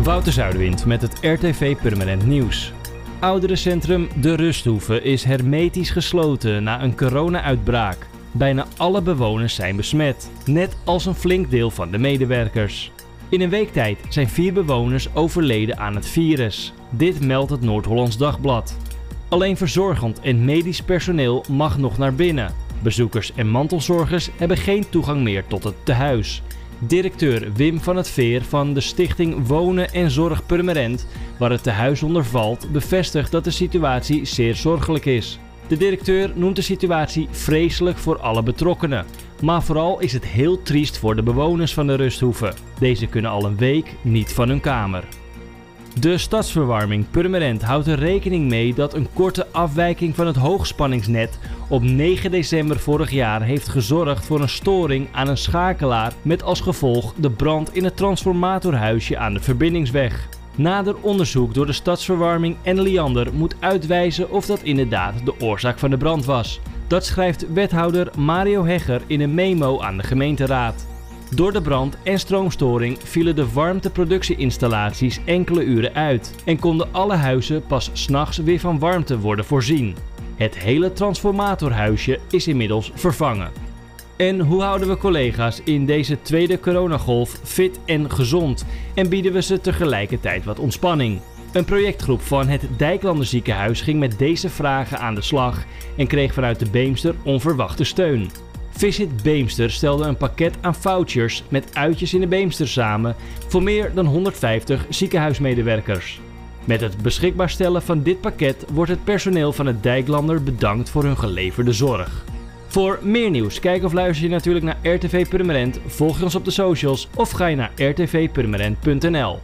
Wouter Zuiderwind met het RTV Permanent Nieuws. Ouderencentrum De Rusthoeve is hermetisch gesloten na een corona-uitbraak. Bijna alle bewoners zijn besmet, net als een flink deel van de medewerkers. In een week tijd zijn vier bewoners overleden aan het virus. Dit meldt het Noord-Hollands Dagblad. Alleen verzorgend en medisch personeel mag nog naar binnen. Bezoekers en mantelzorgers hebben geen toegang meer tot het tehuis. Directeur Wim van het Veer van de stichting Wonen en Zorg Permanent, waar het tehuis onder valt, bevestigt dat de situatie zeer zorgelijk is. De directeur noemt de situatie vreselijk voor alle betrokkenen. Maar vooral is het heel triest voor de bewoners van de rusthoeve. Deze kunnen al een week niet van hun kamer. De stadsverwarming Purmerend houdt er rekening mee dat een korte afwijking van het hoogspanningsnet op 9 december vorig jaar heeft gezorgd voor een storing aan een schakelaar met als gevolg de brand in het transformatorhuisje aan de verbindingsweg. Nader onderzoek door de stadsverwarming en Liander moet uitwijzen of dat inderdaad de oorzaak van de brand was. Dat schrijft wethouder Mario Hegger in een memo aan de gemeenteraad. Door de brand en stroomstoring vielen de warmteproductieinstallaties enkele uren uit en konden alle huizen pas s'nachts weer van warmte worden voorzien. Het hele transformatorhuisje is inmiddels vervangen. En hoe houden we collega's in deze tweede coronagolf fit en gezond en bieden we ze tegelijkertijd wat ontspanning? Een projectgroep van het Dijklander ziekenhuis ging met deze vragen aan de slag en kreeg vanuit de Beemster onverwachte steun. Visit Beemster stelde een pakket aan vouchers met uitjes in de Beemster samen voor meer dan 150 ziekenhuismedewerkers. Met het beschikbaar stellen van dit pakket wordt het personeel van het Dijklander bedankt voor hun geleverde zorg. Voor meer nieuws, kijk of luister je natuurlijk naar RTV Purmerend, volg ons op de socials of ga je naar rtvpurmerend.nl.